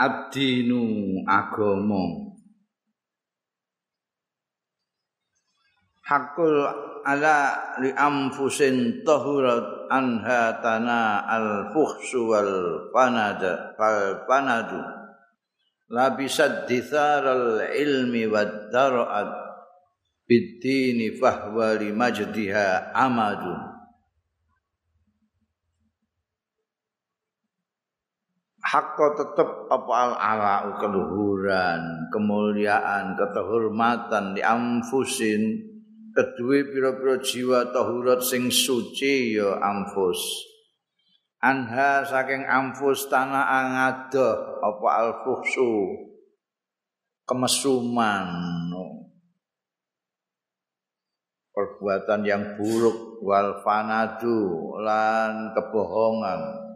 Abdinu agama Hakul ala li amfusin tahurat anha tana al fuhsu wal panada fal panadu labisat dithar al ilmi wad dara'at bidini fahwa li majdiha amadun hakka tetep apa al ala keluhuran kemuliaan kehormatan di amfusin kedua pira-pira jiwa tahurat sing suci ya amfus anha saking amfus tanah angado apa al fuhsu kemesuman. Perbuatan yang buruk wal fanadu lan kebohongan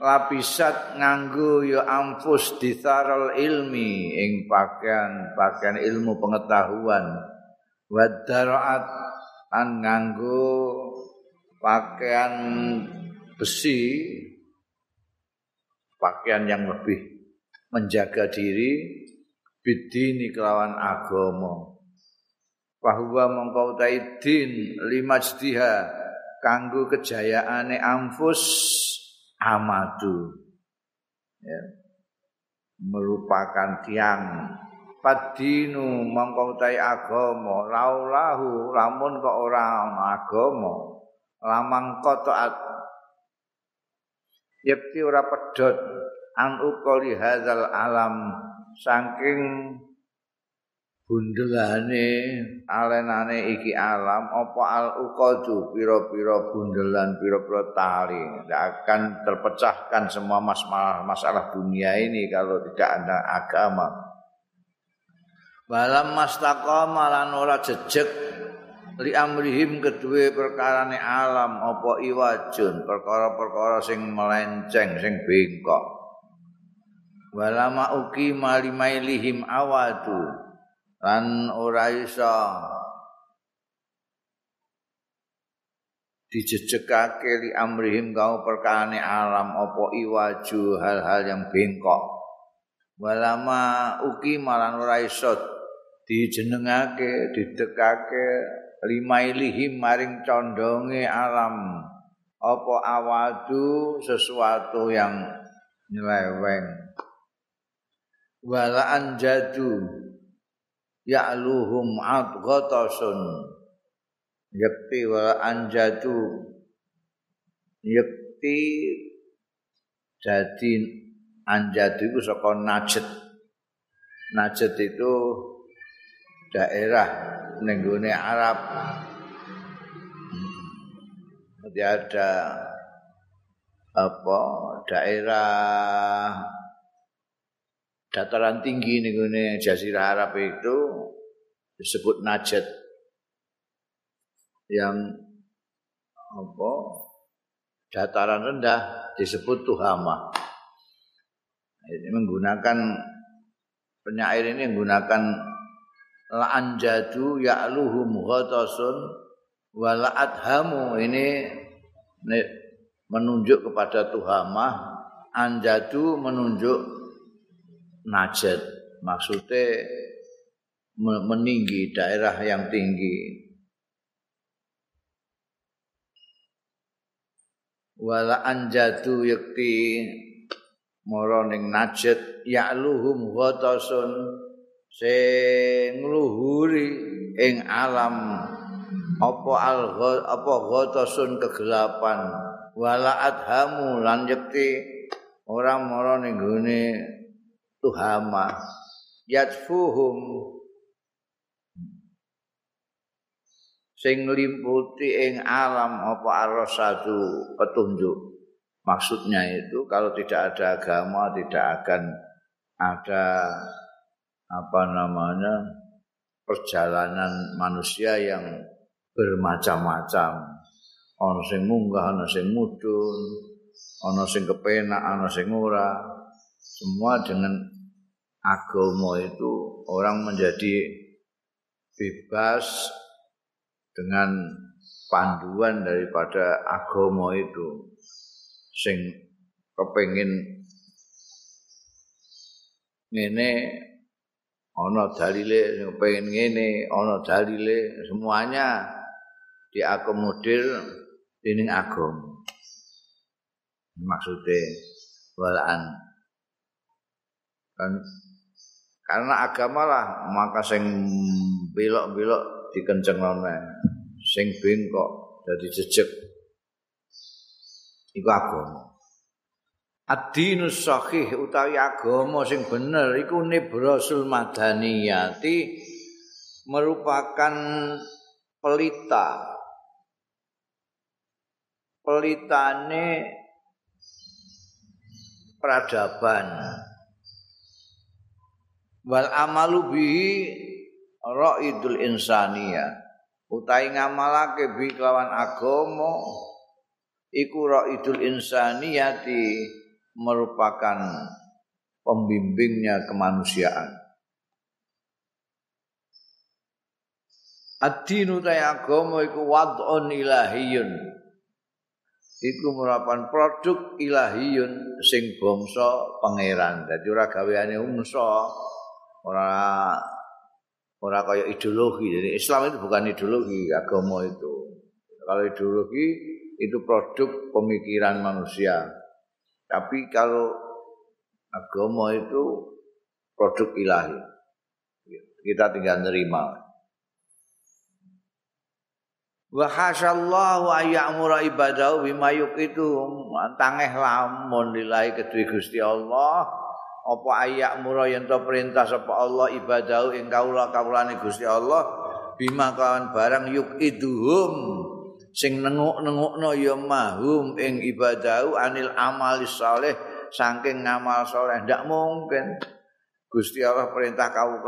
lapisat nganggo ya ampus ditharul ilmi ing pakaian pakaian ilmu pengetahuan. Wadaraat an nganggo pakaian besi pakaian yang lebih menjaga diri bidini kelawan agama. Bahwa mengkau taidin lima kanggo kejayaane ampus amadu. Ya. Merupakan tiang. Padinu mongko utai agama. Laulahu lamun kok ora agama. Lamang kotaat yakti ora pedhot. An ukoli hadzal alam. Saking bundelane alenane iki alam apa al uqadu pira-pira bundelan pira-pira tali. Tidak akan terpecahkan semua masalah masalah dunia ini kalau tidak ada agama. Balam mastaqama lan ora jejeg. Li amrihim kedue perkarane alam apa iwajun? Perkara-perkara sing melenceng sing bengkok. Walama uki malimailihim awadu lan ora iso. Dijejekake li amrihim kau perkane alam apa iwaju hal-hal yang bengkok. Walama uki malan ora iso dijenengake didekake limailihim maring condonge alam apa awadu sesuatu yang nyeleweng. Wala anjadu ya'luhum adghatasun yakti wa anjatu yakti jadi anjatu itu saka najet najet itu daerah nenggone Arab. Jadi ada apa? Daerah dataran tinggi gini Jazirah Arab itu disebut Najd. Yang apa? Dataran rendah disebut Tuhama. Ini menggunakan penyair ini menggunakan la'anjadu ya'luhum ghatasun wa la'adhamu ini menunjuk kepada Tuhama anjadu menunjuk najat maksudnya meninggi daerah yang tinggi. Wala anjatu yakti mara ning najat ya'luhum ghatasun. Sing ngluhuri ing alam apa al apa ghatasun kegelapan. Wala adhamu lan yakti ora mara ning gone tuhama. Yatfuhum sing limputi ing alam apa arasatu petunjuk. Maksudnya itu kalau tidak ada agama tidak akan ada apa namanya perjalanan manusia yang bermacam-macam. Ana sing munggah ana sing mudhun ana sing kepenak ana sing ora semua dengan agama itu orang menjadi bebas dengan panduan daripada agama itu. Sing kepengin ngene ana dalile pengen ngene ana dalile semuanya diakomodir dening agama. Maksudnya walaan kan karena agama lah maka sing belok-belok dikenceng lone sing bengkok jadi jejeg. Iku agama. Ad-dinus sahih utawi agama sing bener iku nibrasul madaniyati merupakan pelita. Pelitane peradaban wal amalu bihi raidul insaniya utawi ngamalake bi kelawan agama iku raidul insaniyati merupakan pembimbingnya kemanusiaan. Ad-dinu agama iku wad'un ilahiyun. Iku merupakan produk ilahiyun sing bangsa pangeran. Dadi ora gaweane ora ora kaya ideologi. Jadi Islam itu bukan ideologi, agama itu. Kalau ideologi itu produk pemikiran manusia. Tapi kalau agama itu produk ilahi. Kita tinggal nerima. Wa hasyallahu ayyamura ibadahu bima yuqitu tangeh lamun lillahi kedue Gusti Allah apa ayyamura yen to perintah sapa Allah ibadahu ing kaula kawulane Gusti Allah bima kawan barang yuqiduhum sing nenguk-nengukno ya mahum ing ibadahu anil amali saleh saking ngamal saleh. Ndak mungkin. Gusti Allah perintah kau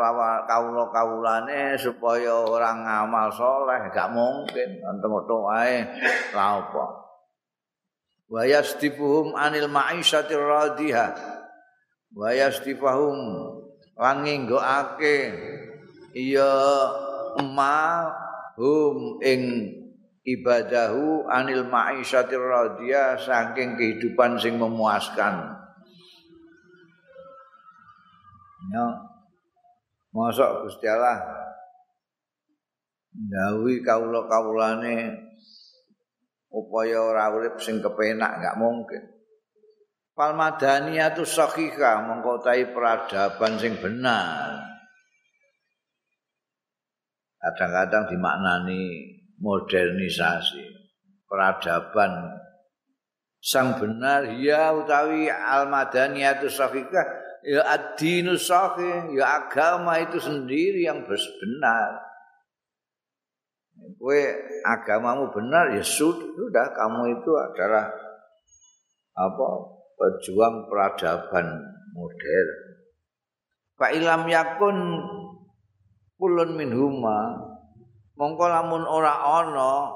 kaulo kaulane supaya orang ngamal soleh gak mungkin. Anteng wae. La apa? Wa yastifuhum anil ma'isyati radhiha wa yastifuhum lan nginggoake iya ma hum ing ibadahu anil ma'isyatir radiyah saking kehidupan sing memuaskan. Ya. Mosok Gusti Allah ndawi kawula-kawulane upaya ora urip sing kepenak enggak mungkin. Fal madaniyatu sahihah mengkotai peradaban sing benar. Kadang-kadang dimaknani modernisasi peradaban sang benar. Ya utawi al madaniyatu sahihah ya ad-dinu sahih ya agama itu sendiri yang benar. Kowe agamamu benar ya sudah kamu itu adalah apa pejuang peradaban modern. Fa ilam yakun kulun minhuma mongko lamun ora ana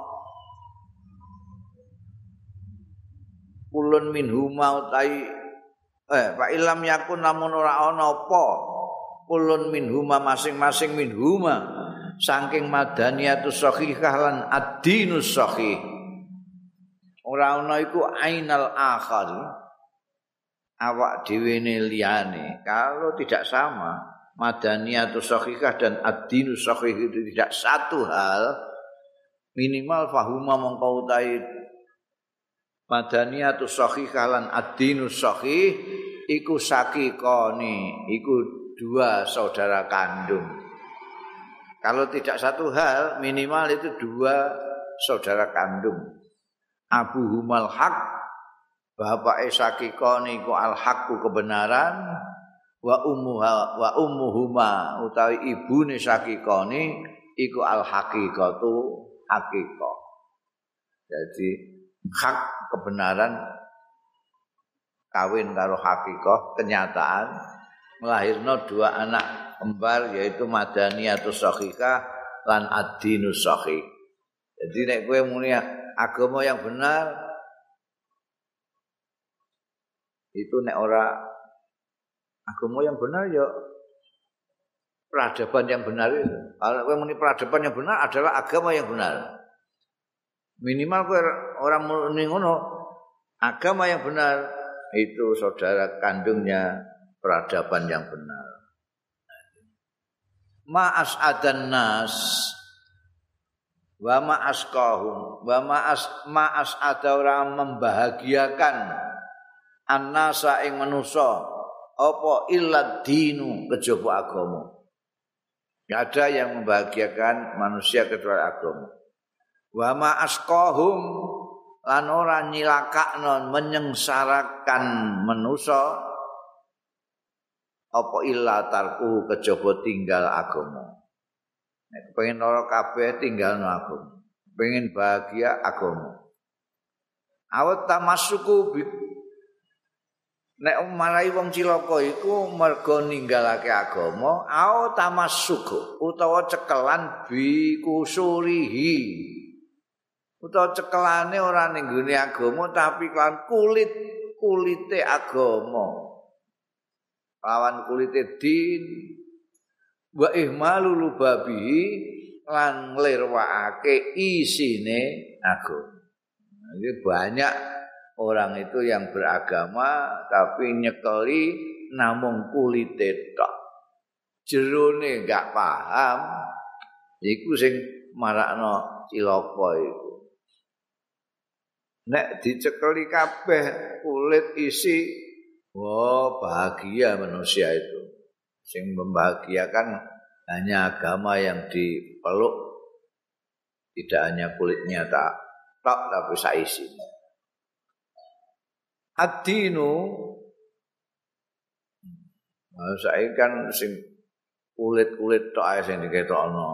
kulun min huma utai eh fa ilam yakun lamun ora ana apa kulun min huma masing-masing min huma saking madaniyatus sahihah lan ad-dinus sahih ora ana iku ainal akhir awak dhewe liyane. Kalau tidak sama madaniyatus sahihah dan ad-dinu sahih itu tidak satu hal. Minimal fahuma mongko utahe madaniyatus sahihah lan ad-dinu sahih iku sakikoni iku dua saudara kandung. Kalau tidak satu hal minimal itu dua saudara kandung. Abu Humal Haq Bapak Esakikoni ku al haqqu kebenaran wa ummuha wa ummuhuma utawi ibune sakikane iku al haqiqatu haqiqah. Jadi hak kebenaran kawin karo haqiqah kenyataan melahirno dua anak kembar yaitu madaniyatu sahihah lan ad-dinu sahih jadi nek kowe muni agama yang benar itu nek ora agama yang benar ya peradaban yang benar itu. Kalau kowe muni peradaban yang benar adalah agama yang benar. Minimal kowe orang muni ngono, agama yang benar itu saudara kandungnya peradaban yang benar. Ma'as adan nas wa ma'as kahum wa ma'as ma'as orang membahagiakan annasa ing manusa apa illa dinu kejaba agama. Tidak ada yang membahagiakan manusia kecuali agama. Wa ma'as kahum lan ora nyilakakno menyengsarakan manusa apa illa tarku kejaba tinggal agama. Nek pengen ora kabeh tinggal agama. Pengen bahagia agama. Awat tamasuku nek marai wong cilaka iku mergo ninggalake agama, au tamasuku utawa cekelan bi kusurihi. Utawa cekelane ora ning agama tapi kan kulit kulite agama. lawan kulite din wa ihmalu lubabihi lan nglirwakake isine agama. Jadi banyak orang itu yang beragama tapi nyekeli namung kulite tok. Jerone enggak paham. Iku sing marakno cilaka iku. Nek dicekeli kabeh kulit isi Oh, bahagia manusia itu. Sing membahagiakan hanya agama yang dipeluk. Tidak hanya kulitnya tak tak tapi saisinya. Ad-dinu nah, saya kan sing kulit-kulit tok ae sing diketokno.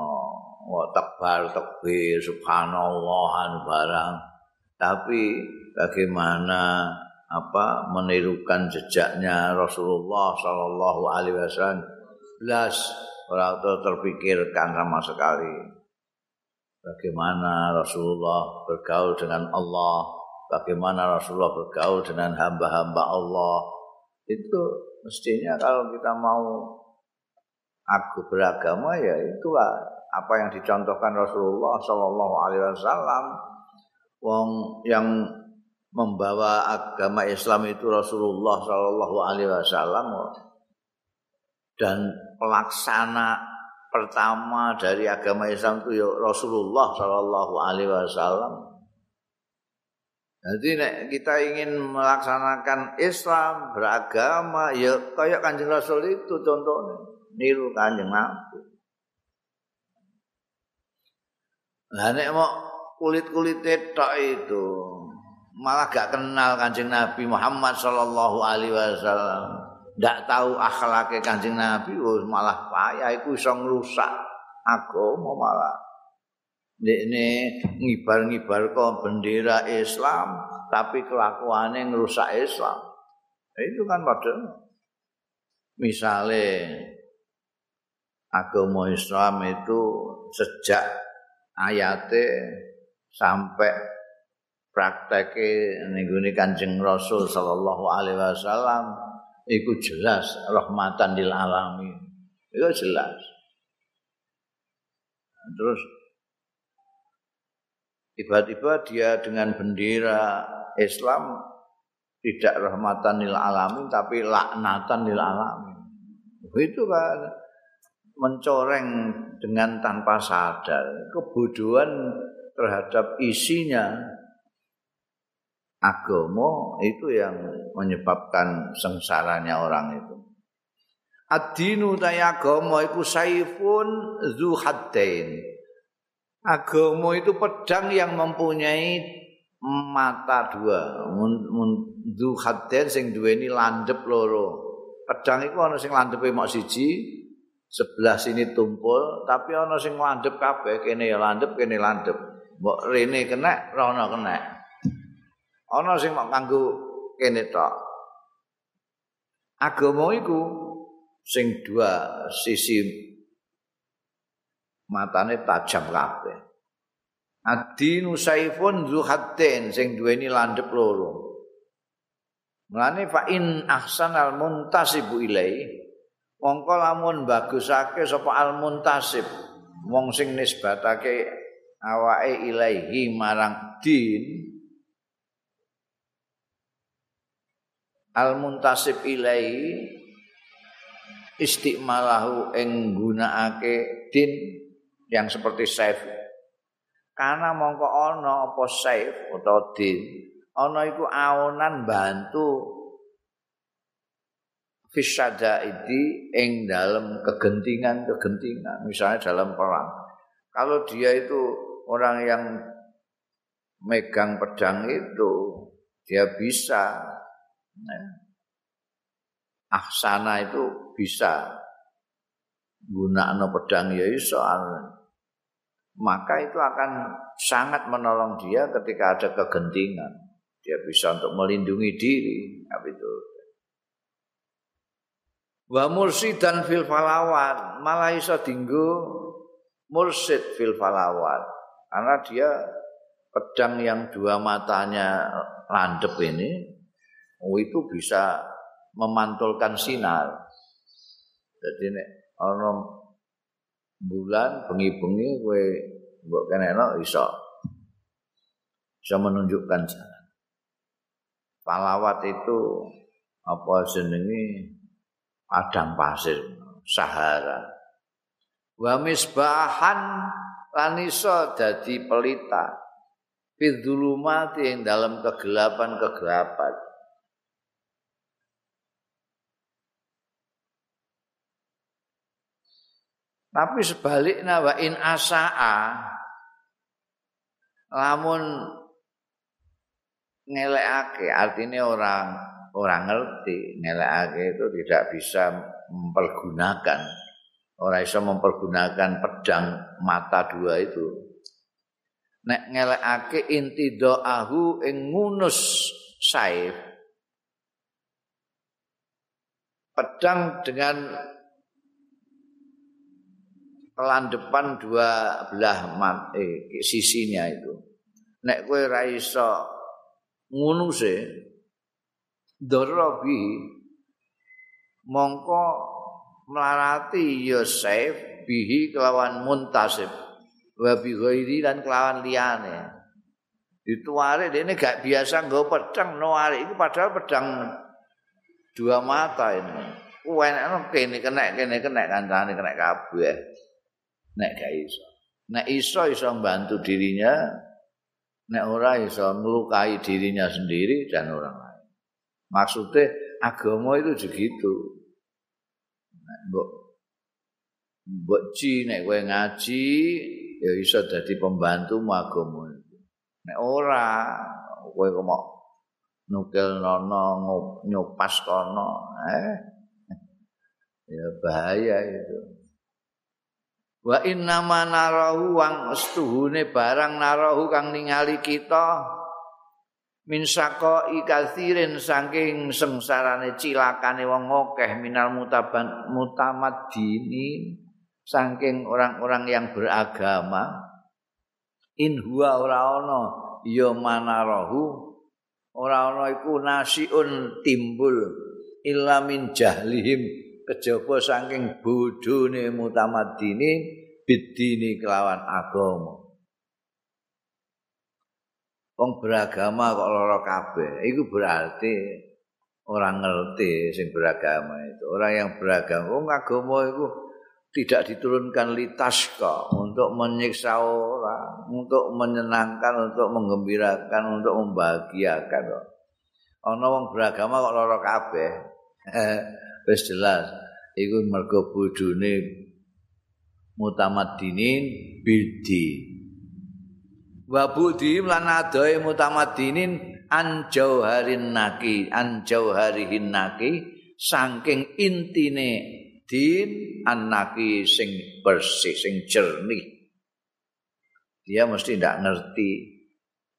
Wah, takbar, takbir, subhanallah, barang. Tapi bagaimana apa menirukan jejaknya Rasulullah Shallallahu Alaihi Wasallam belas orang itu terpikirkan sama sekali bagaimana Rasulullah bergaul dengan Allah bagaimana Rasulullah bergaul dengan hamba-hamba Allah. Itu mestinya kalau kita mau aku beragama ya itulah apa yang dicontohkan Rasulullah Shallallahu Alaihi Wasallam. Wong yang membawa agama Islam itu Rasulullah Shallallahu Alaihi Wasallam. Dan pelaksana pertama dari agama Islam itu ya Rasulullah Shallallahu Alaihi Wasallam. Jadi kita ingin melaksanakan Islam beragama ya kayak kanjeng Rasul itu contohnya niru kanjeng Nabi. Nah nek mau kulit kulit tetok itu malah gak kenal Kanjeng Nabi Muhammad sallallahu alaihi wasallam. Ndak tahu akhlake Kanjeng Nabi, malah payah iku iso ngrusak agama malah. Ini ngibar-ngibar kok bendera Islam, tapi kelakuannya ngerusak Islam. Itu kan pada misalnya agama Islam itu sejak ayatnya sampai prakteke ning Kanjeng Rasul sallallahu alaihi wasallam iku jelas rahmatan lil alamin. Itu jelas. Terus tiba-tiba dia dengan bendera Islam tidak rahmatan lil alamin tapi laknatan lil alamin. Itu kan mencoreng dengan tanpa sadar kebodohan terhadap isinya agama itu yang menyebabkan sengsaranya orang itu. Ad-dinu agama itu saifun zu haddain. Agama itu pedang yang mempunyai mata dua. Zu haddain sing duweni landep loro. Pedang itu ana sing landepe mok siji, sebelah sini tumpul, tapi ana sing landep kabeh, kene ya landep, kene landep. Mbok rene kena, rono kena. ana sing mak kanggo kene tok agama iku sing dua sisi matane tajam kabeh. Adinu saifun zuhatten sing duweni landhep loro. Mulane fa in ahsanal muntasibu ilai mongko lamun bagusake sapa al muntasib wong sing nisbatake awake ilaihi marang din. Al muntasib ilai istimalahu ing gunakake din yang seperti saif. Karena mongko ana apa saif utawa din ana iku aonan bantu fisada itu ing dalam kegentingan-kegentingan misalnya dalam perang. Kalau dia itu orang yang megang pedang itu dia bisa nah, ahsana itu bisa. Gunakno pedang ya iso maka itu akan sangat menolong dia ketika ada kegentingan. Dia bisa untuk melindungi diri. Itu? Wa mursidan fil falawat. Malah iso dinggo mursid fil falawat. Karena dia pedang yang dua matanya landep ini oh itu bisa memantulkan sinar. Jadi nek bulan bengi-bengi kowe mbok keneno iso bisa menunjukkan jalan. Palawat itu apa jenenge padang pasir Sahara. Wa misbahan lan iso dadi pelita. Fidzulumati dalam kegelapan-kegelapan. Tapi sebaliknya wa in asaa lamun ngelekake artinya orang orang ngerti ngelekake itu tidak bisa mempergunakan orang bisa mempergunakan pedang mata dua itu. Nek ngelekake inti doahu ing ngunus saif pedang dengan pelan depan dua belah mat, eh, sisinya itu. Nek kowe ra iso ngunuse dorobi mongko melarati Yosef bihi kelawan muntasib wa bi ghairi lan kelawan liyane. Dituare dene gak biasa nggo pedang nuare iki padahal pedang dua mata ini. Kuwi enak kene kena kene kena kancane kena kabeh. Nek gak iso. Nek iso iso membantu dirinya, nek ora iso melukai dirinya sendiri dan orang lain. Maksudnya agama itu begitu. Nek mbok mbok ci nek kowe ngaji ya iso dadi pembantu agama itu. Nek ora kowe kok nukil nono nyopas kono eh ya bahaya itu. Wa inna ma narahu wang estuhune barang narahu kang ningali kita min sako ikathirin saking sengsarane cilakane wong akeh minal mutaban mutamad dini saking orang-orang yang beragama. In huwa ora ana ya manarahu ora ana iku nasiun timbul illa min jahlihim kejaba saking bodhone mutamaddini bidini kelawan agama. Wong beragama kok lara kabeh, iku berarti orang ngerti sing beragama itu. Orang yang beragama, wong agama itu tidak diturunkan litaska untuk menyiksa orang, untuk menyenangkan, untuk menggembirakan, untuk membahagiakan. Ana wong beragama kok lara kabeh. wis jelas iku mergo bodhone mutamaddinin bidi wa budi lan adoe mutamaddinin an jauharin naki an jauharihin naki saking intine din anaki sing bersih sing jernih. Dia mesti tidak ngerti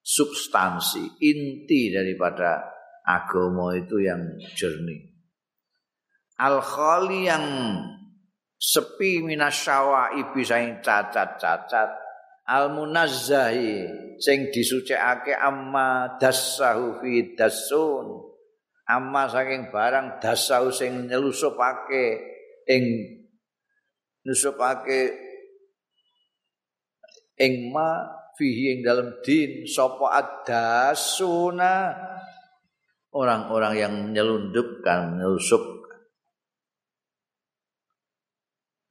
substansi inti daripada agama itu yang jernih al khali yang sepi minasyawa ibi saing cacat-cacat. Al munazzahi sing disucikake amma dasahu fi dasun amma saking barang dasahu sing nyelusupake ing nusupake ing ma fihi ing dalam din sapa adasuna orang-orang yang nyelundupkan nyelusup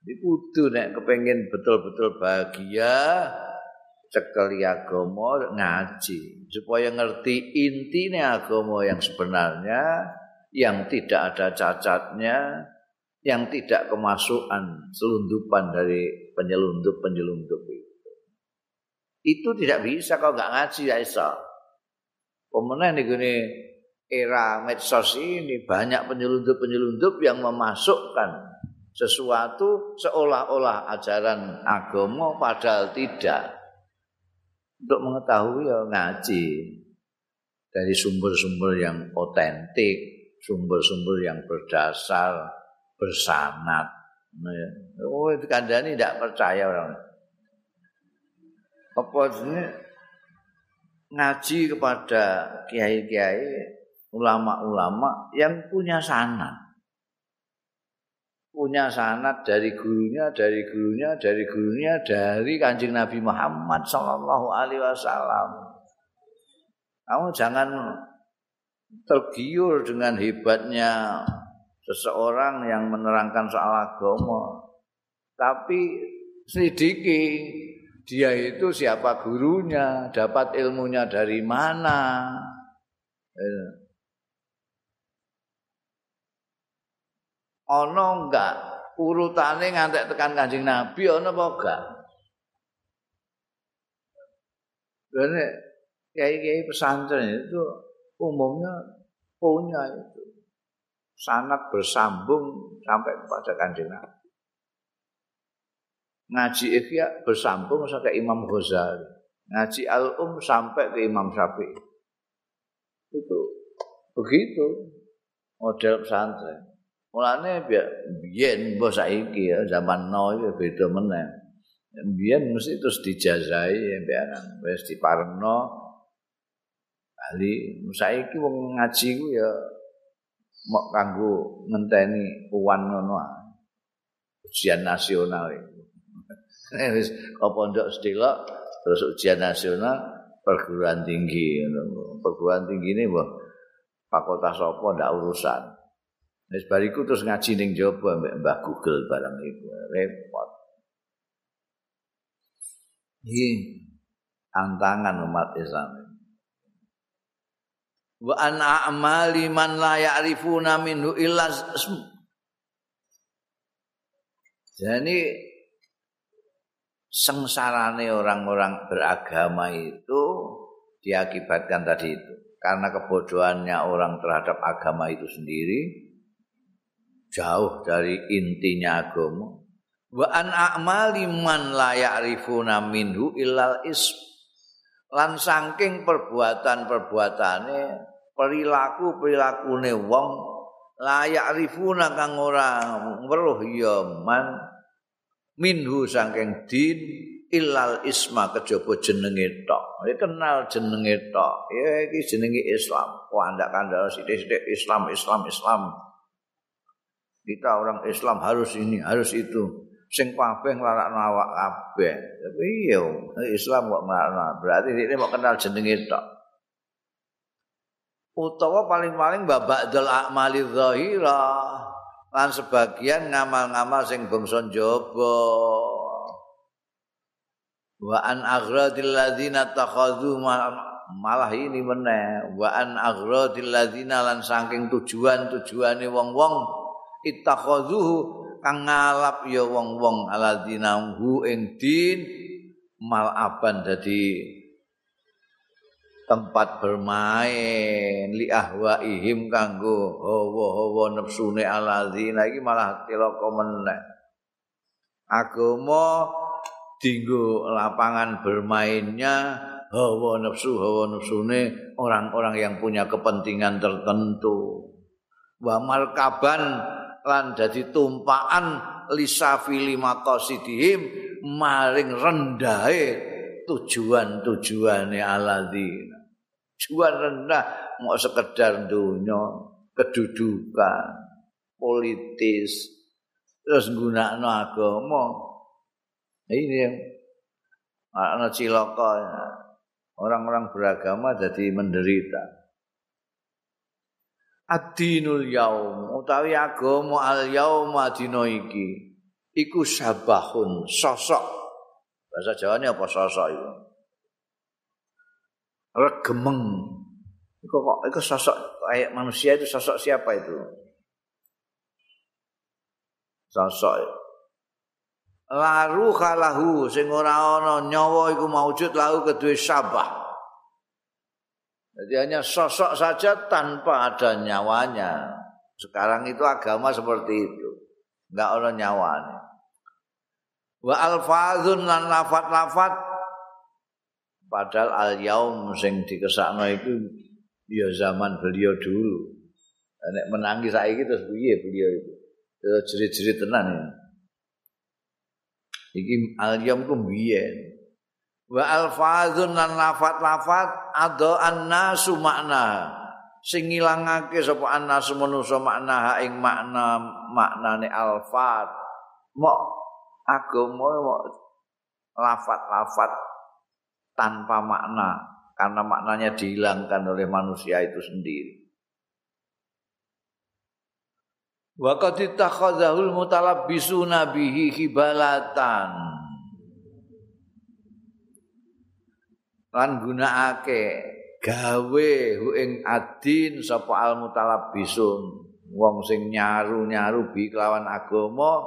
Jadi kudu nek kepengen betul-betul bahagia cekeli agama ngaji supaya ngerti intinya agama yang sebenarnya yang tidak ada cacatnya yang tidak kemasukan selundupan dari penyelundup-penyelundup itu. Itu tidak bisa kalau nggak ngaji ya Isa. Pemenang di gini era medsos ini banyak penyelundup-penyelundup yang memasukkan sesuatu seolah-olah ajaran agama padahal tidak. Untuk mengetahui ya ngaji dari sumber-sumber yang otentik, sumber-sumber yang berdasar, bersanat. Oh itu kandani tidak percaya orang. Apa ini ngaji kepada kiai-kiai, ulama-ulama yang punya sanat punya sanat dari gurunya, dari gurunya, dari gurunya, dari kanjeng Nabi Muhammad Sallallahu Alaihi Wasallam. Kamu jangan tergiur dengan hebatnya seseorang yang menerangkan soal agama, tapi sedikit dia itu siapa gurunya, dapat ilmunya dari mana. Ana enggak urutane ngantek tekan Kanjeng Nabi ana apa enggak? Karena kiai-kiai pesantren itu umumnya punya itu sangat bersambung sampai kepada Kanjeng Nabi. Ngaji Ikhya bersambung sampai Imam Ghazali. Ngaji Al-Um sampai ke Imam Syafi'i. Itu begitu model pesantren. Mulane biyen mbok saiki ya zaman now ya beda meneh. Biyen mesti terus dijazai mbekan wis diparengno. Ahli saiki wong ngaji ku ya mok kanggo ngenteni uwan ngono ujian nasional wis kok pondok sedelok terus ujian nasional perguruan tinggi perguruan tinggi ini mbok fakultas apa ndak urusan Wis bariku terus ngaji ning jaba mbek Mbah Google barang iku. Repot. Iki tantangan umat Islam. Wa an a'mali man la ya'rifuna minhu illa Jadi sengsarane orang-orang beragama itu diakibatkan tadi itu karena kebodohannya orang terhadap agama itu sendiri jauh dari intinya agama. Wa an a'mali man la ya'rifuna minhu illal ism. Lan saking perbuatan-perbuatane perilaku perilakune wong la ya'rifuna kang ora weruh ya man minhu saking din illal isma kejaba jenenge tok. Iki kenal jenenge tok. Ya iki jenenge Islam. Kok andak kandhane sithik-sithik Islam Islam Islam kita orang Islam harus ini, harus itu. Sing kabeh nglarakno awak kabeh. Tapi iya, Islam kok nglarakno. Berarti ini mau kenal jenenge tok. Utawa paling-paling babak dal akmali zahira lan sebagian ngamal-ngamal sing bangsa njaba. Wa an aghradil ladzina takhadhu malah ini meneh wa an aghradil ladzina lan saking tujuan-tujuane wong-wong ittakhadhuhu kang ngalap ya wong-wong alladzina hu ing din malaban dadi tempat bermain li ahwaihim kanggo hawa-hawa nepsune alladzina iki malah cilaka meneh. Agama dinggo lapangan bermainnya hawa nafsu hawa nafsune orang-orang yang punya kepentingan tertentu. Wa markaban lan dadi tumpakan lisafili maqasidihim maring rendahe tujuan-tujuane alladzina. Tujuan rendah mau sekedar dunia kedudukan politis terus nggunakno agama. Ini yang ana cilaka orang-orang beragama jadi menderita ad-dinul yaum utawi agama al yaum dina iki iku sabahun sosok. Bahasa Jawa ini apa sosok itu regemeng. Itu kok itu sosok kayak manusia itu sosok siapa itu? Sosok. Laru kalahu sing ora ana nyawa iku maujud lahu kedue sabah jadi hanya sosok saja tanpa ada nyawanya sekarang itu agama seperti itu enggak ada nyawanya wa alfazun lan lafat-lafat padahal al yaum sing dikesakno itu ya zaman beliau dulu. Nek menangi saiki terus piye beliau itu? Terus jerit-jerit tenan ya. Iki al-yam ku biyen. Wa alfazun lan lafat-lafat ada annasu makna. Sing ngilangake sapa annasu manusa makna ing makna maknane alfat. Mok agama mok lafat-lafat tanpa makna. karena maknanya dihilangkan oleh manusia itu sendiri. Wa qad ittakhadzahul mutalabbisuna bihi hibalatan. Lan gunakake gawe hu ing adin sapa al mutalabbisun wong sing nyaru-nyaru bi kelawan agama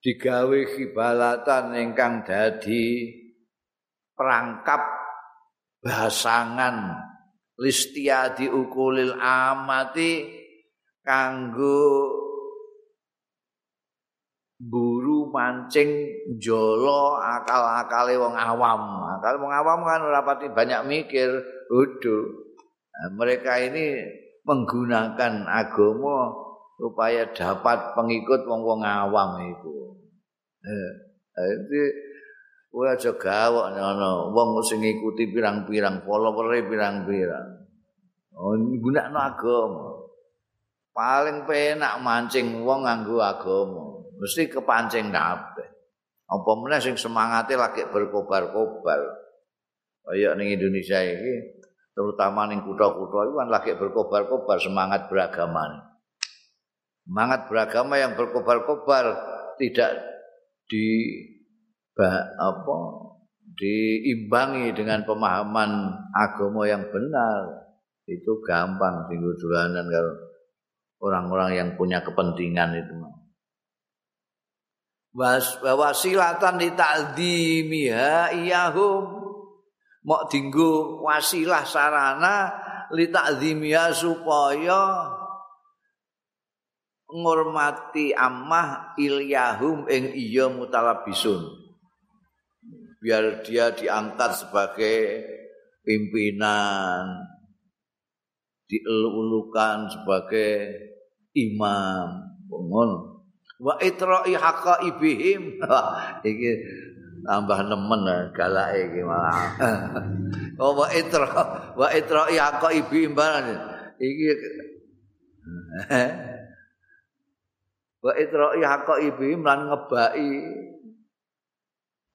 digawe hibalatan ingkang dadi perangkap basangan listiadi ukulil amati kanggo mancing jolo akal-akale wong awam. Akal wong awam kan ora pati banyak mikir, udah. Nah, mereka ini menggunakan agama supaya dapat pengikut wong-wong awam itu. Eh, itu Kowe aja gawok ngono. Wong sing ngikuti pirang-pirang follower pirang-pirang. Oh, gunakno agama. Paling penak mancing wong nganggo agama. Mesti kepancing kabeh. Apa meneh sing semangate lagi berkobar-kobar. Kaya ning Indonesia iki, terutama ning kutha-kutha iku kan lagi berkobar-kobar semangat beragama. Semangat beragama yang berkobar-kobar tidak di apa diimbangi dengan pemahaman agama yang benar itu gampang tinggal dolanan kalau orang-orang yang punya kepentingan itu was wasilatan di ta'dhimiha iyahum. Mau dinggo wasilah sarana li ta'dhimiha supaya ngurmati ammah ilyahum ing iya mutalabisun. Biar dia diangkat sebagai pimpinan dielulukan sebagai imam. Bangun wa itra'i haqqa ibihim iki tambah nemen eh, galake iki malah oh wa itra wa itra'i haqqa ibihim iki wa itra'i haqqa ibihim lan ngebaki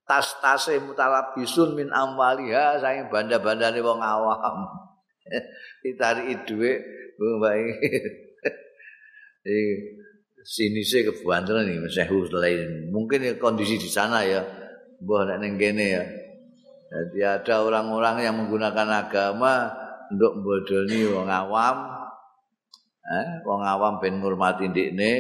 tas-tase mutalabisun min amwaliha saking banda-bandane wong awam. Ditari dhuwit mbak iki. Sini sih kebantuan nih Syekh lain. Mungkin ya kondisi di sana ya. Mbah nek kene ya. Jadi ada orang-orang yang menggunakan agama untuk bodoni wong awam. Eh, wong awam ben ngurmati ndekne,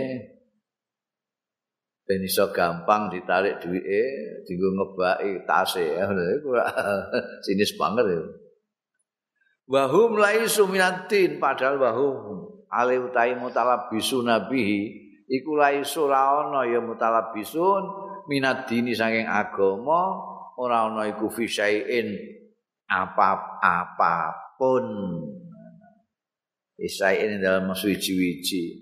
ben iso gampang ditarik duwike dienggo ngebaki tase iku sinis banget ya wahum laisu minatin padahal wahum ale utai mutalabisu nabi iku laisu ra ana ya mutalabisun minat dini saking agama ora ana iku fisaiin apa apapun Isaiin dalam suci-wici.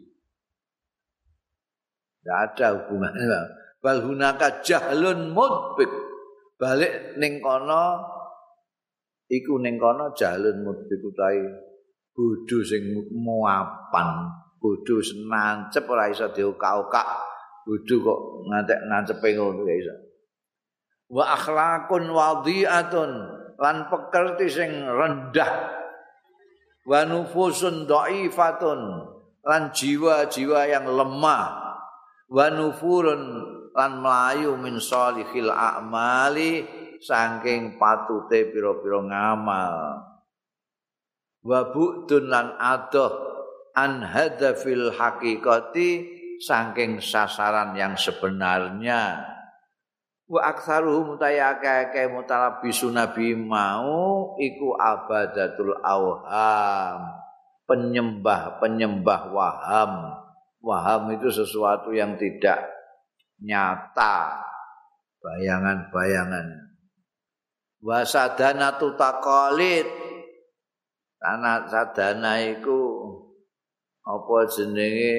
Tidak ada hubungannya. Bal hunaka jahlun mudbik. Balik ning kono iku ning kono jahlun mudbik utahe bodho sing muapan, bodho senancep ora iso diukak-ukak. Bodho kok ngantek nancepe ngono ya iso. Wa akhlaqun wadhi'atun lan pekerti sing rendah. Wa nufusun dha'ifatun lan jiwa-jiwa yang lemah. wa nufurun lan mlayu min salihil a'mali saking patute pira-pira ngamal wa bu'dun lan adoh an hadafil haqiqati saking sasaran yang sebenarnya. Wa aktsaruhum tayakake mutalabisu nabi mau iku abadatul auham penyembah-penyembah waham. Waham itu sesuatu yang tidak nyata. Bayangan-bayangan. Wasadana tu taqalid tanah sadana iku apa jenenge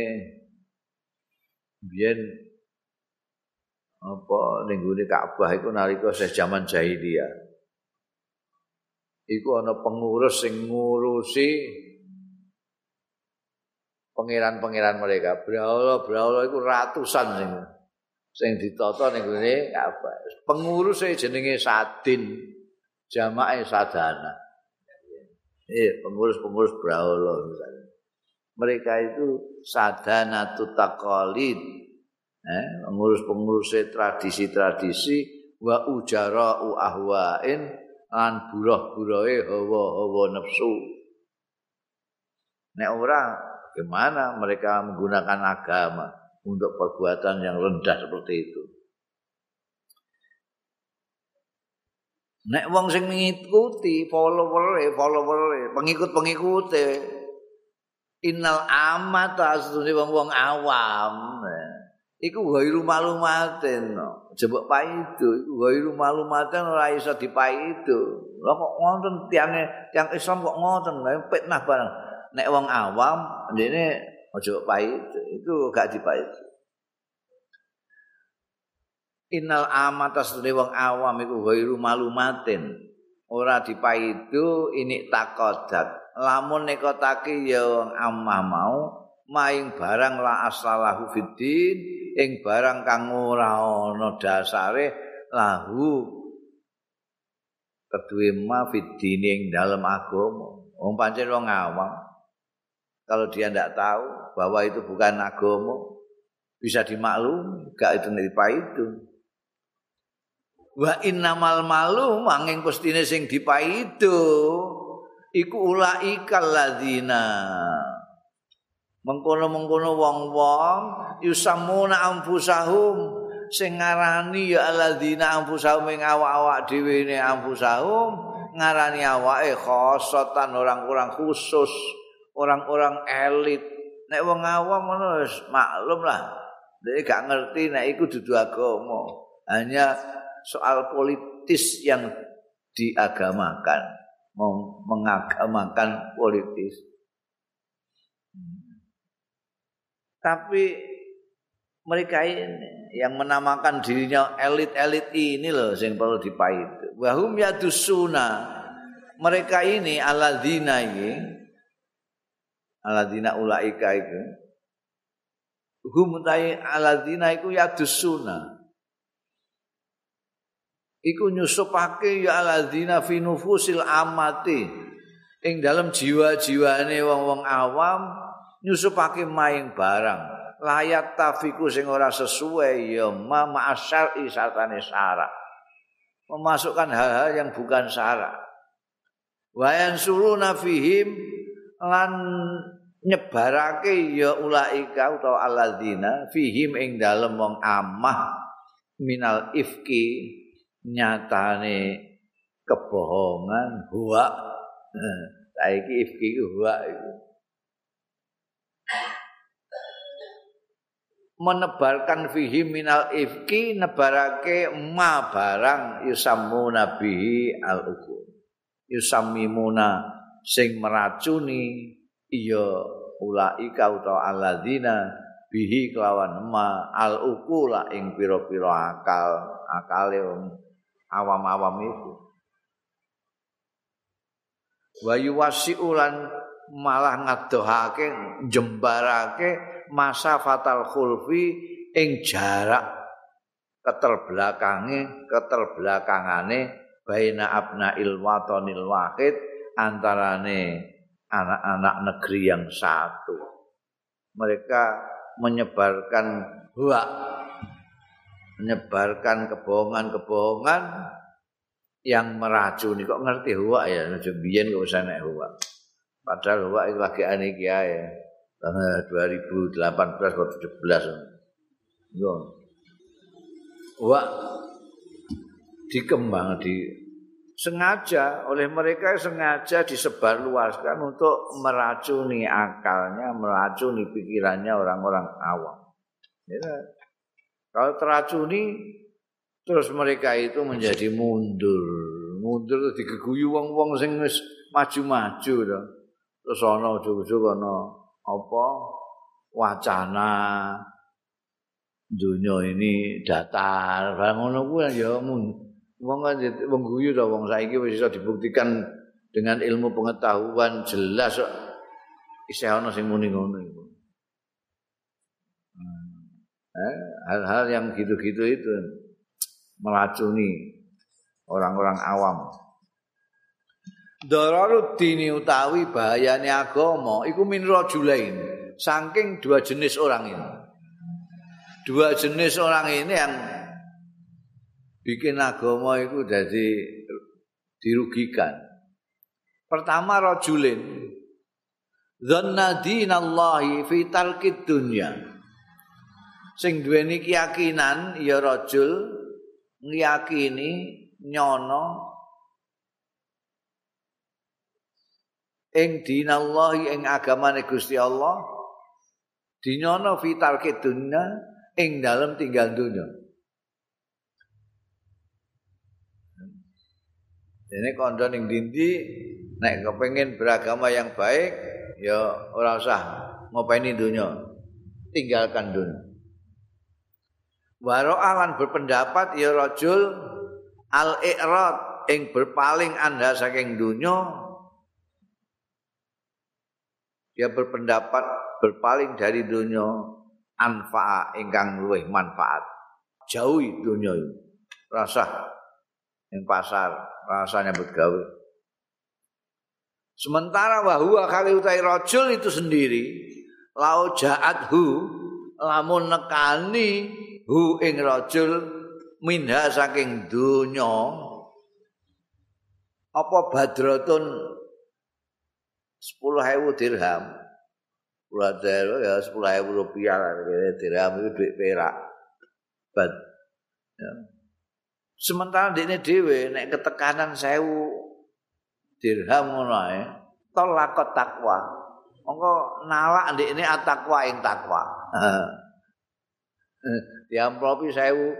biyen apa ning gune Ka'bah iku nalika zaman jahiliyah iku ana pengurus sing ngurusi pangeran-pangeran mereka. Braula, braula itu ratusan sing sing ditata ning ngene apa. Pengurus e jenenge Sadin, jamaah sadana. Eh, pengurus-pengurus braula misalnya. Mereka itu sadana tutaqalid. Eh, pengurus-pengurus tradisi-tradisi wa ujara ahwain lan buruh-buruhe hawa-hawa nafsu. Nek ora Bagaimana mereka menggunakan agama untuk perbuatan yang rendah seperti itu? Nek wong sing mengikuti follower follower pengikut-pengikut innal amat asune wong-wong awam. Iku ghairu malumaten jebok paido iku ghairu malumaten ora iso dipaido. Lha kok ngoten tiange tiang Islam kok ngoten? Fitnah barang nek wong awam ndene aja pahit itu gak dipahit Innal amatas dene wong awam iku ghairu malumatin ora dipaidu ini takodat lamun nekotake ya amah mau maing barang la asalahu fiddin ing barang kang ora ana dasare lahu kedue ma fiddin ing dalem agama wong pancen wong awam kalau dia tidak tahu bahwa itu bukan agama bisa dimaklum gak itu nipa itu wa innamal malu manging pustine sing dipaido iku ulaikal ladzina mengkono-mengkono wong-wong yusamuna anfusahum sing ngarani ya alladzina anfusahum ing awak-awak dhewe ne anfusahum ngarani awake khosotan orang-orang khusus orang-orang elit. Nek wong awam ngono maklum lah. Dia gak ngerti nek iku dudu agama. Hanya soal politis yang diagamakan, mengagamakan politis. Tapi mereka ini yang menamakan dirinya elit-elit ini loh yang perlu dipahit. Wahum yadusuna. Mereka ini aladina ini aladina ulaika iku hum tai aladina iku yadusuna iku nyusupake ya aladina fi nufusil amati. Ing dalam jiwa-jiwane wong-wong awam nyusupake maing barang. Layat tafiku sing ora sesuai ya ma ma'asyar isatane syarat memasukkan hal-hal yang bukan syarat wayan suruna fihim lan nyebarake ya ulaika utawa alladzina fihim ing dalem wong amah minal ifki nyatane kebohongan huwa saiki ifki huwa itu menebarkan fihim minal ifki nebarake ma barang yusammu nabihi al uku yusammimuna sing meracuni iya ulaika utawa alladzina bihi kelawan ma al ukula ing pira-pira akal akale awam-awam itu wa yuwasiulan malah ngadohake jembarake masa fatal khulfi ing jarak keterbelakange keterbelakangane baina abna ilwatonil wahid antarane anak-anak negeri yang satu. Mereka menyebarkan huak menyebarkan kebohongan-kebohongan yang meracuni kok ngerti huak ya? Biyen kok usah nek huak padahal huak itu lagi aneh ya tahun 2018 atau 17 yo. Huak dikembang di sengaja oleh mereka sengaja disebarluaskan untuk meracuni akalnya, meracuni pikirannya orang-orang awam. Ya. Kalau teracuni terus mereka itu menjadi mundur, mundur digeguyu wong-wong sing wis maju-maju to. Terus ana ujug-ujug ana apa? Wacana. Dunia ini datar, ngono kuwi ya wong wong guyu to wong saiki wis iso dibuktikan dengan ilmu pengetahuan jelas isih ana sing muni ngono hal-hal yang gitu-gitu itu melacuni orang-orang awam. Dararud dini utawi bahayane agama iku min rajulain. Saking dua jenis orang ini. Dua jenis orang ini yang bikin agama itu jadi dirugikan. Pertama rajulin dzanna dinallahi fi talqid dunya. Sing duweni keyakinan ya rajul ngiyakini nyono ing dinallahi ing agamane Gusti Allah dinyono fi talqid dunya ing dalem tinggal dunya. Ini kondo ning dindi nek kepengin beragama yang baik ya ora usah ngopeni dunia. Tinggalkan dunia. Waro alan berpendapat ya rajul al-i'rad ing berpaling anda saking dunia dia berpendapat berpaling dari dunia anfa'a ingkang luwih manfaat. Jauhi dunia ini rasa yang pasar rasanya bergawe. Sementara bahwa kali utai rojul itu sendiri, lau jaat hu, lamun nekani hu ing rojul minha saking dunya apa sepuluh hewu dirham sepuluh hewu ya sepuluh hewu rupiah dirham itu duit perak bad ya. Sementara dene dhewe nek ketekanan sewu dirham ngono ae, tolakot takwa. Monggo nalak ndekne atakwa ing takwa. Diamplopi sewu.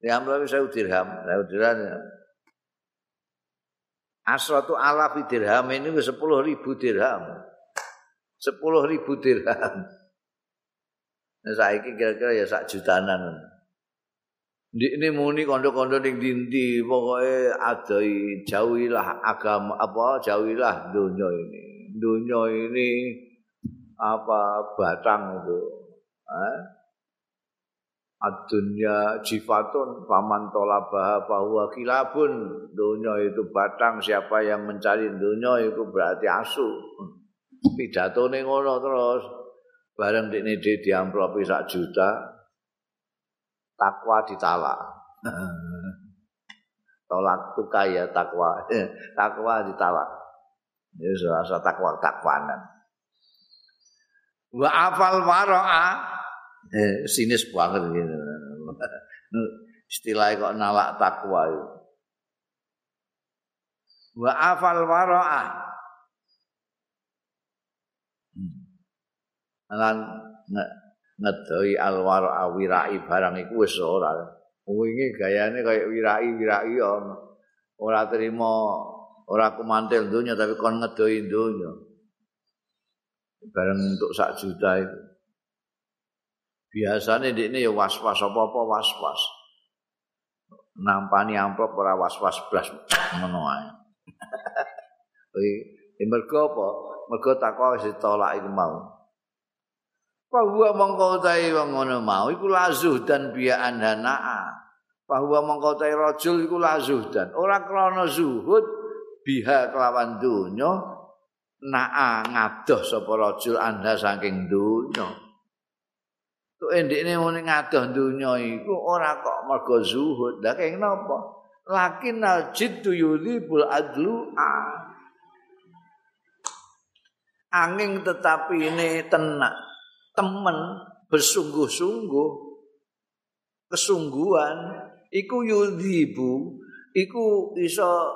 Diamplopi sewu dirham, sewu dirham. Asratu alafi dirham ini sepuluh ribu dirham. Sepuluh ribu dirham. Nah, saiki kira-kira ya sak jutanan. Dik ini muni kondo-kondo ning dindi pokoke adai jauhilah agama apa jauhilah dunia ini. Dunia ini apa batang itu. Eh? Adunya jifatun paman tolabah bahwa kilabun dunia itu batang siapa yang mencari dunia itu berarti asu. Pidato ngono terus bareng dikne di amplopi sak juta takwa ditalak. Tolak tuka ya takwa. takwa ditalak. Ini rasa takwa takwanan. Wa afal waro'a. Eh, sinis banget gitu. Istilah kok nalak takwa itu. Wa afal waro'a. Lan ngedoi alwar awirai barang iku wis ora. Wingi gayane kaya wirai-wirai ana. Ora terima ora kumantil donya tapi kon ngedoi donya. Barang untuk sak juta itu. Biasanya di ini ya was-was apa-apa was-was. Nampani amplop ora was-was ngono ae. Kuwi mergo apa? Mergo takwa wis ditolak iku mau. Bahwa mongko utahe wong ngono mau iku lazuh dan biaan danaa. Bahwa mongko utahe rajul iku lazuh dan ora krana zuhud biha kelawan donya naa ngadoh sapa rajul anda saking dunya Tuh endekne muni ngadoh dunya iku ora kok mergo zuhud. Lah keng napa? Lakin al jiddu yudhibul adlu Angin tetapi ini tenak temen bersungguh-sungguh kesungguhan iku yudhibu iku iso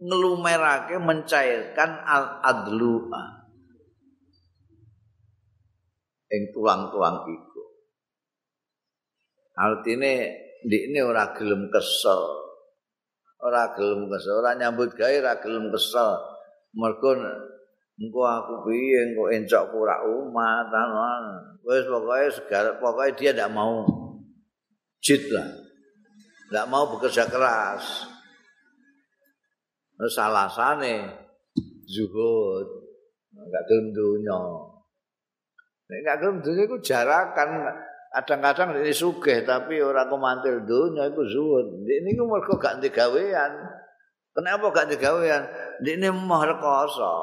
ngelumerake mencairkan al adlu ing tulang-tulang iku. Artine ndikne ora gelem kesel. Ora gelem kesel. Ora nyambut gawe ora gelem kesel. Mergo engko aku piye engko encok ora umat wis pokoke segala pokoke dia ndak mau. Jid lah. Ndak mau bekerja keras Terus alasane zuhud. Enggak gelem dunya. Nek enggak gelem dunya iku jarakan kadang-kadang ini sugih tapi ora kemantil dunya iku zuhud. Ini iku mergo gak digawean. Kenapa gak digawean? Ini mah rekoso.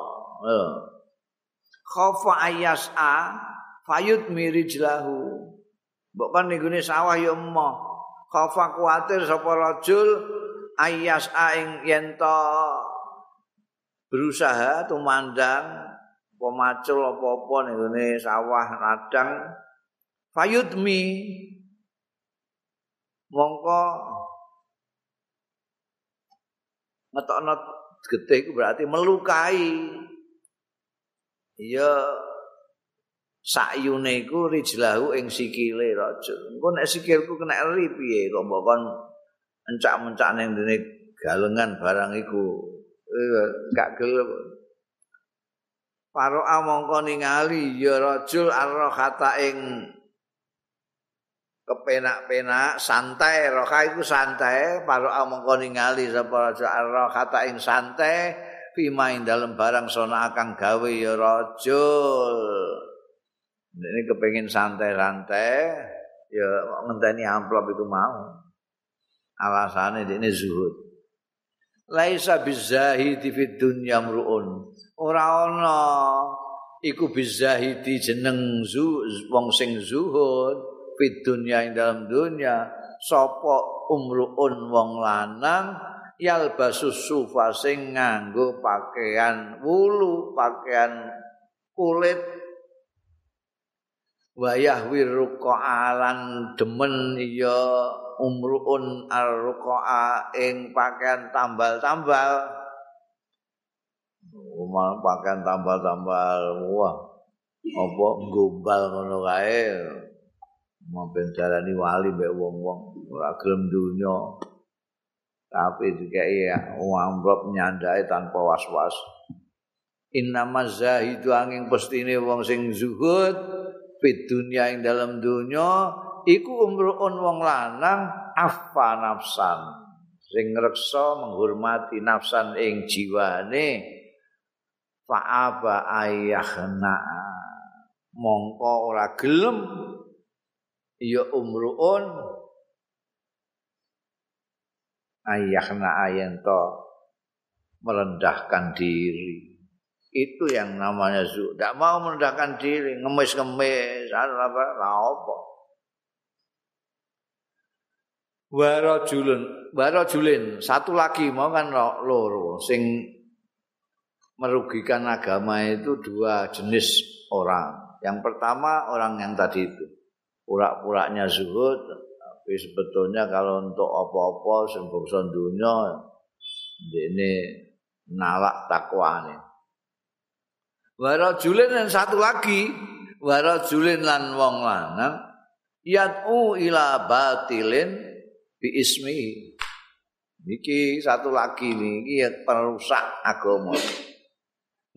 Khofa ayas a fayut mirijlahu. Mbok kan ning sawah ya emoh. Khofa kuatir sapa rajul ayas aing yento berusaha tumandang pemacul apa-apa ning sawah ladang fayudmi. Mongko ngetokno gede itu berarti melukai. Ya sakyune iku rijlahu ing sikile raja. Engko nek sikilku kena eri piye kok mbok encak-mencak ning dene galengan barang iku. Gak gelem. Paro mongko ningali ya rajul arrohata ing kepenak-penak santai. Roha iku santai paro mongko ningali sapa rajul arrohata ing santai fima ing dalem barang sona akan gawe ya rajul. Ini kepengin santai-santai ya ngenteni amplop itu mau alasane dene zuhud. Laisa bizahidi fid dunya mruun. Ora ana iku bizahidi jeneng zu wong sing zuhud fid dunya ing dalam dunya. Sapa umruun wong lanang yalbasu sufa sing nganggo pakaian wulu pakaian kulit. Wayah wiruqa alan demen ya umruun arqaa ing pakaian tambal-tambal. Umar pakaian tambal-tambal wah apa gombal ngono kae. Mampen jarani wali mbek wong-wong ora gelem dunya tapi dikai amrop nyandai tanpa was-was. Innama zahidu angin pestine wong sing zuhud fit dunya ing dalam dunya iku umruun wong lanang afa nafsan. Sing ngreksa menghormati nafsan ing jiwane fa'aba ayahna mongko ora gelem ya umruun. Ayahna ayento merendahkan diri. Itu yang namanya zu tidak mau merendahkan diri ngemis-ngemis apa apa warajulun. Warajulin. Satu lagi mau kan loro. Sing merugikan agama itu dua jenis orang. Yang pertama orang yang tadi itu. Pura-puranya zuhud tapi sebetulnya kalau untuk apa-apa sembung dunia ini nalak takwa nih warajulin yang satu lagi warajulin lan wong lanang yatu ila batilin bi ismi. Iki satu lagi iki perusak agama.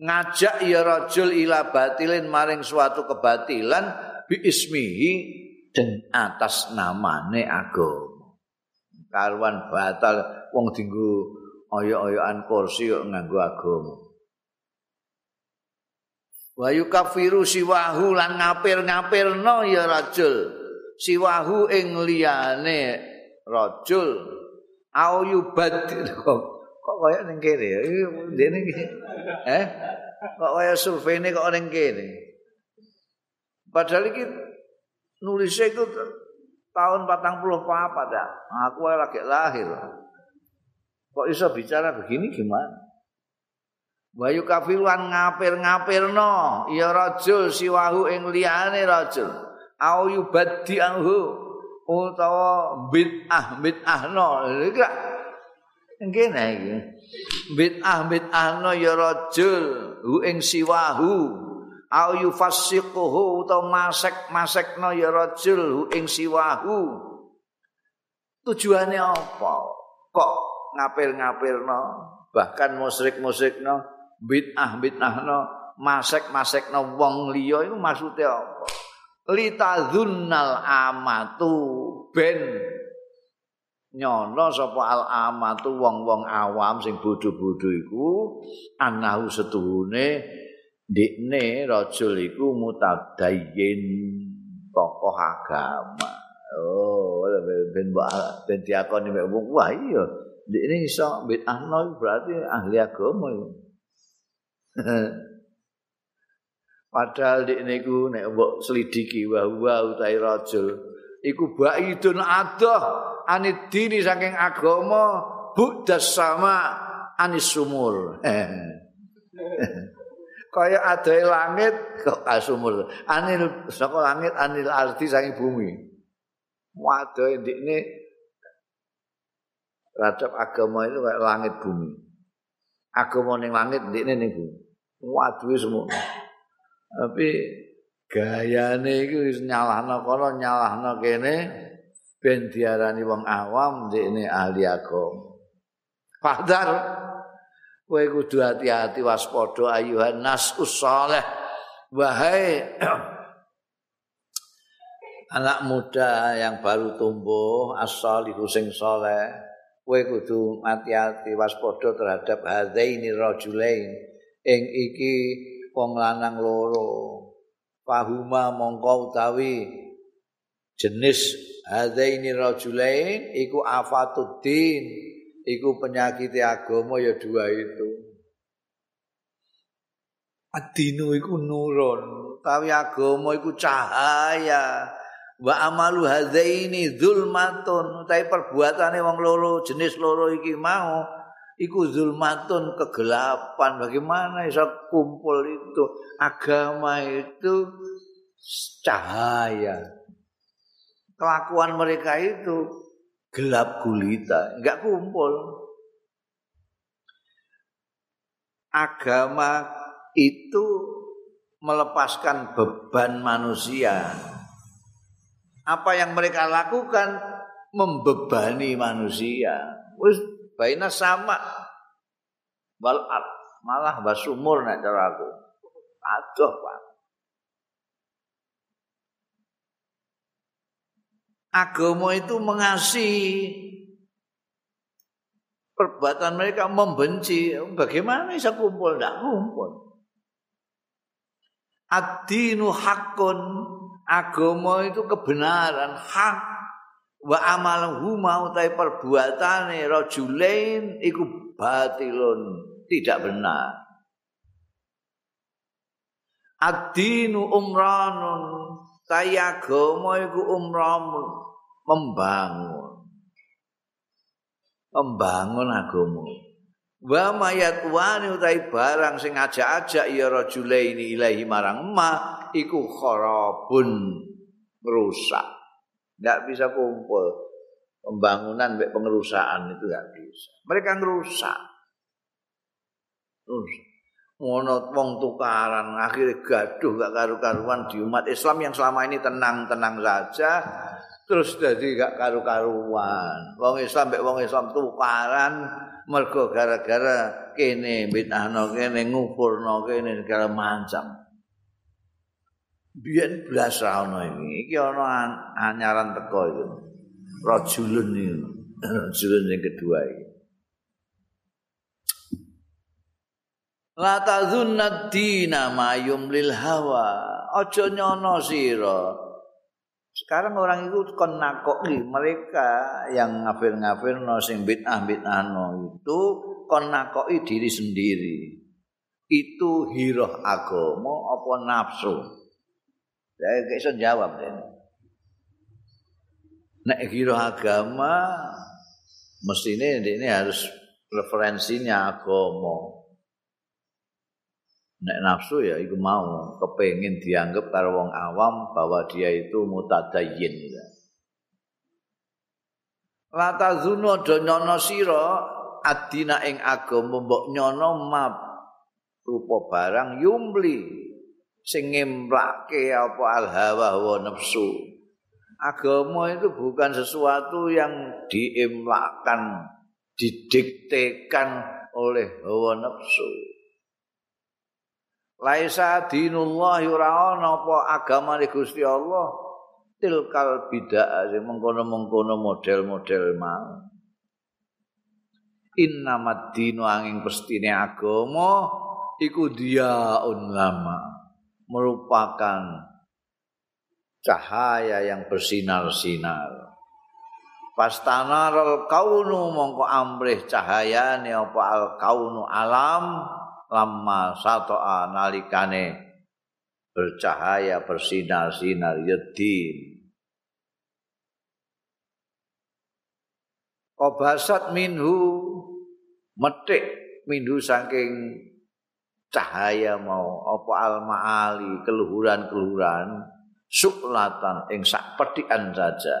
Ngajak ya rajul ila batilin maring suatu kebatilan bi ismihi dan atas namane agama. Karuan batal wong dinggo oyo-oyoan kursi kok nganggo agama. Wa yukafiru siwahu lan ngapir-ngapirno ya rajul. Siwahu ing liyane rajul au yubadil kok kaya ning kene ndene iki eh? Kok kaya survei ini kok ning kene? Padahal iki nulis itu tahun 44 ya aku lagi lahir. Kok bisa bicara begini gimana? Wayu kafilan ngapir-ngapirno. Ya rajul siwahu ing liyane rajul au yubaddi anhu utawa bid'ah bid'ahno. Iki ngene iki. Bid'ah bid'ahno ya rajul hu ing siwahu. Au yufassiquhu utawa masek-masekno ya rajul hu ing siwahu. Tujuane apa? Kok ngapir-ngapirno bahkan musyrik-musyrikno bid'ah bid'ahno masek-masekno wong liya iku maksude apa litadzunnal amatu. Ben. Nyono sapa al amatu wong-wong awam sing bodho-bodho iku anahu setuhune dikne rajul iku mutadayyin tokoh agama. Oh ben ben diakoni mek wong wah iya dikne iso bid'ahno berarti ahli agama Padahal di niku nek mbok selidiki wa wa utai rajul iku baidun adoh anidini saking agama budas sama anis sumur. Kaya adohe langit kok sumur. Anil saka langit anil arti saking bumi. Wadohe ndikne terhadap agama itu kayak langit bumi. agama ning langit ndekne ning bumi. Waduh semua. Tapi gayane iku wis nyalahno kono nyalahno kene ben diarani wong awam ndekne ahli agama. Padar kowe kudu hati-hati waspada ayuhan nas usoleh. Wahai anak muda yang baru tumbuh as-salihu sing saleh kowe kudu hati-hati waspada terhadap hadaini rajulain ing iki wong lanang loro. Pahuma mongko utawi jenis hadaini rajulain iku afatuddin iku penyakit agama ya dua itu. Adinu iku nurun tapi agama iku cahaya. Wa amalu hadzaini zulmatun utawi perbuatane wong loro jenis loro iki mau iku zulmatun kegelapan. Bagaimana bisa kumpul itu? Agama itu cahaya. Kelakuan mereka itu gelap gulita. Enggak kumpul. Agama itu melepaskan beban manusia. Apa yang mereka lakukan membebani manusia. Baina sama wal malah basumur nek cara aku. Aduh, Pak. Agama itu mengasihi perbuatan mereka membenci. Bagaimana bisa kumpul? Tidak kumpul. Ad-dinu hakun agama itu kebenaran hak wa amaluhu mau ta perbuatane rajulain iku batilun tidak benar. Ad-dinu umranun tayagama iku umramun membangun. Membangun agama. Wa mayat wani utai barang sing aja-aja ya rajulaini ilahi marang emak iku kharabun rusak. Enggak bisa kumpul. Pembangunan mbek pengerusaan itu enggak bisa. Mereka ngerusak. Rusak. Ngono wong tukaran akhirnya gaduh gak karu-karuan di umat Islam yang selama ini tenang-tenang saja terus jadi gak karu-karuan. Wong Islam mbek wong Islam tukaran mergo gara-gara kene bid'ahno kene ngupurno kene segala macam. Biyen blas ra ono iki iki ana anyaran teko itu rajulun iki rajulun yang kedua iki. La tazunna dina mayum lil hawa. Aja nyono sira. Sekarang orang itu kon nakoki mereka yang ngafir-ngafir no sing bid'ah bid'ah no itu kon nakoki diri sendiri. Itu hiroh agama apa nafsu saya gak bisa jawab deh nek hiroh agama mestinya ini harus referensinya agama. Nek nafsu ya iku mau kepengin dianggap karo wong awam bahwa dia itu mutadayyin. Lata zuno do nyono sira adina ing agama mbok nyono map rupa barang yumbli sing ngemplake apa al hawa wa nafsu. Agama itu bukan sesuatu yang diimlakan, didiktekan oleh hawa nafsu. Laisa dinullah ora ana apa agama Gusti Allah tilkal bidah sing mengkono-mengkono model-model mau. Innamad dinu angin pestine agama iku dia lama merupakan cahaya yang bersinar-sinar. Pastanarul kaunu mongko amrih cahayane apa al kaunu alam lama sato'a nalikane bercahaya bersinar-sinar yedin Kobasat minhu metik minhu saking cahaya mau apa al maali keluhuran-keluhuran suklatan ing sak petikan saja.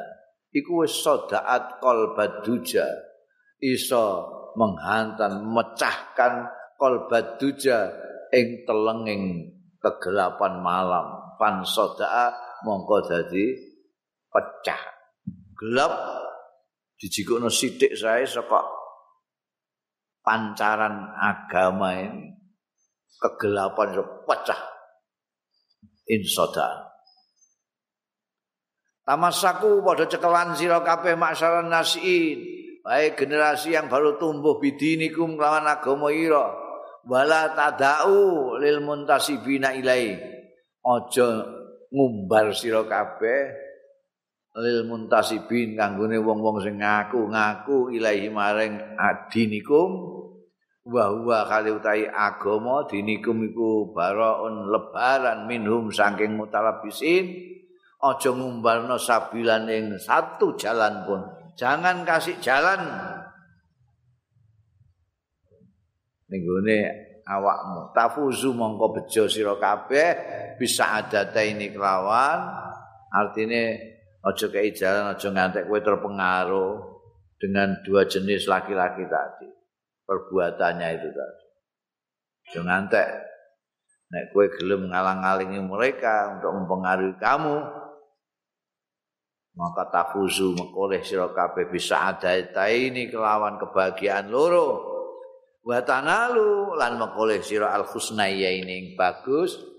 Iku wis sodaat qalbad duja. Iso menghantam mecahkan qalbat duja ing telenging kegelapan malam. Pan sodaa mongko dadi pecah. Gelap dijikono sithik sae saka pancaran agama ini kegelapan pecah. Insoda Tamasaku pada cekelan sira kabeh maksaran nasiin. Baik generasi yang baru tumbuh bidinikum lawan agama ira. Wala tadau lil muntasibina ilai. Aja ngumbar sira kabeh lil muntasibin kanggone wong-wong sing ngaku-ngaku ilahi maring adinikum wa huwa kali utahi agama dinikum iku baraun lebaran minhum saking mutalabisin aja ngumbarno sabilan ing satu jalan pun. Jangan kasih jalan. Ninggone awakmu. Tafuzu mongko bejo sira kabeh bisa adate ini kelawan. Artine aja kei jalan aja ngantek kowe terpengaruh dengan dua jenis laki-laki tadi perbuatannya itu tadi. Aja ngantek nek kowe gelem ngalang-alingi mereka untuk mempengaruhi kamu maka tafuzu mengkoleh sira kabeh bisa adate ini kelawan kebahagiaan loro. Wa tanalu lan makoleh sira al husnaya ini bagus